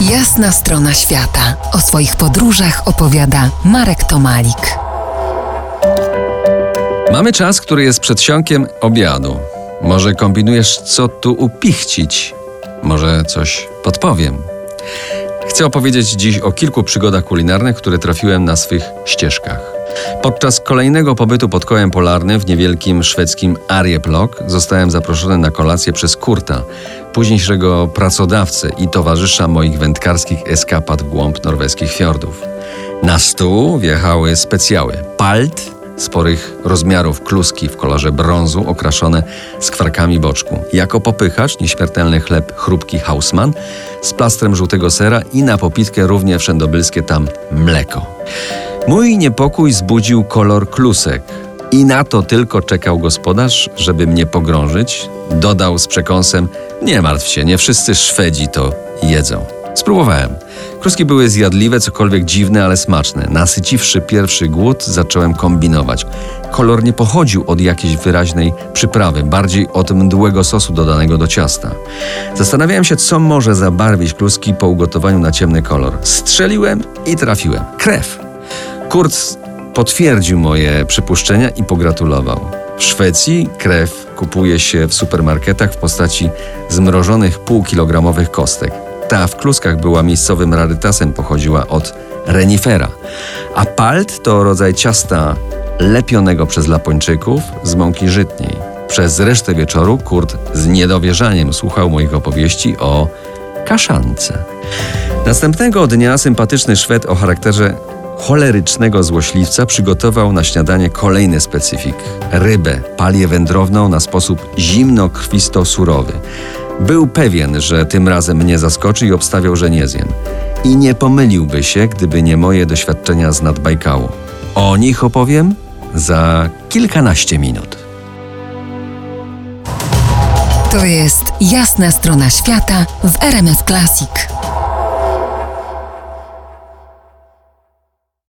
Jasna strona świata. O swoich podróżach opowiada Marek Tomalik. Mamy czas, który jest przedsionkiem obiadu. Może kombinujesz, co tu upichcić? Może coś podpowiem. Chcę opowiedzieć dziś o kilku przygodach kulinarnych, które trafiłem na swych ścieżkach. Podczas kolejnego pobytu pod kołem polarnym w niewielkim szwedzkim Arjeplog zostałem zaproszony na kolację przez Kurta, późniejszego pracodawcę i towarzysza moich wędkarskich eskapad w głąb norweskich fiordów. Na stół wjechały specjały palt, sporych rozmiarów kluski w kolorze brązu okraszone skwarkami boczku. Jako popychacz nieśmiertelny chleb chrupki Hausmann z plastrem żółtego sera i na popitkę równie wszędobylskie tam mleko. Mój niepokój zbudził kolor klusek. I na to tylko czekał gospodarz, żeby mnie pogrążyć. Dodał z przekąsem: Nie martw się, nie wszyscy Szwedzi to jedzą. Spróbowałem. Kluski były zjadliwe, cokolwiek dziwne, ale smaczne. Nasyciwszy pierwszy głód, zacząłem kombinować. Kolor nie pochodził od jakiejś wyraźnej przyprawy, bardziej od mdłego sosu dodanego do ciasta. Zastanawiałem się, co może zabarwić kluski po ugotowaniu na ciemny kolor. Strzeliłem i trafiłem. Krew. Kurt potwierdził moje przypuszczenia i pogratulował. W Szwecji krew kupuje się w supermarketach w postaci zmrożonych półkilogramowych kostek. Ta w kluskach była miejscowym rarytasem, pochodziła od renifera. A palt to rodzaj ciasta lepionego przez Lapończyków z mąki żytniej. Przez resztę wieczoru Kurt z niedowierzaniem słuchał moich opowieści o kaszance. Następnego dnia sympatyczny Szwed o charakterze cholerycznego złośliwca przygotował na śniadanie kolejny specyfik rybę, palię wędrowną na sposób zimno-krwisto-surowy. Był pewien, że tym razem mnie zaskoczy i obstawiał, że nie zjem. I nie pomyliłby się, gdyby nie moje doświadczenia z Nadbajkału. O nich opowiem za kilkanaście minut. To jest jasna strona świata w RMS Classic.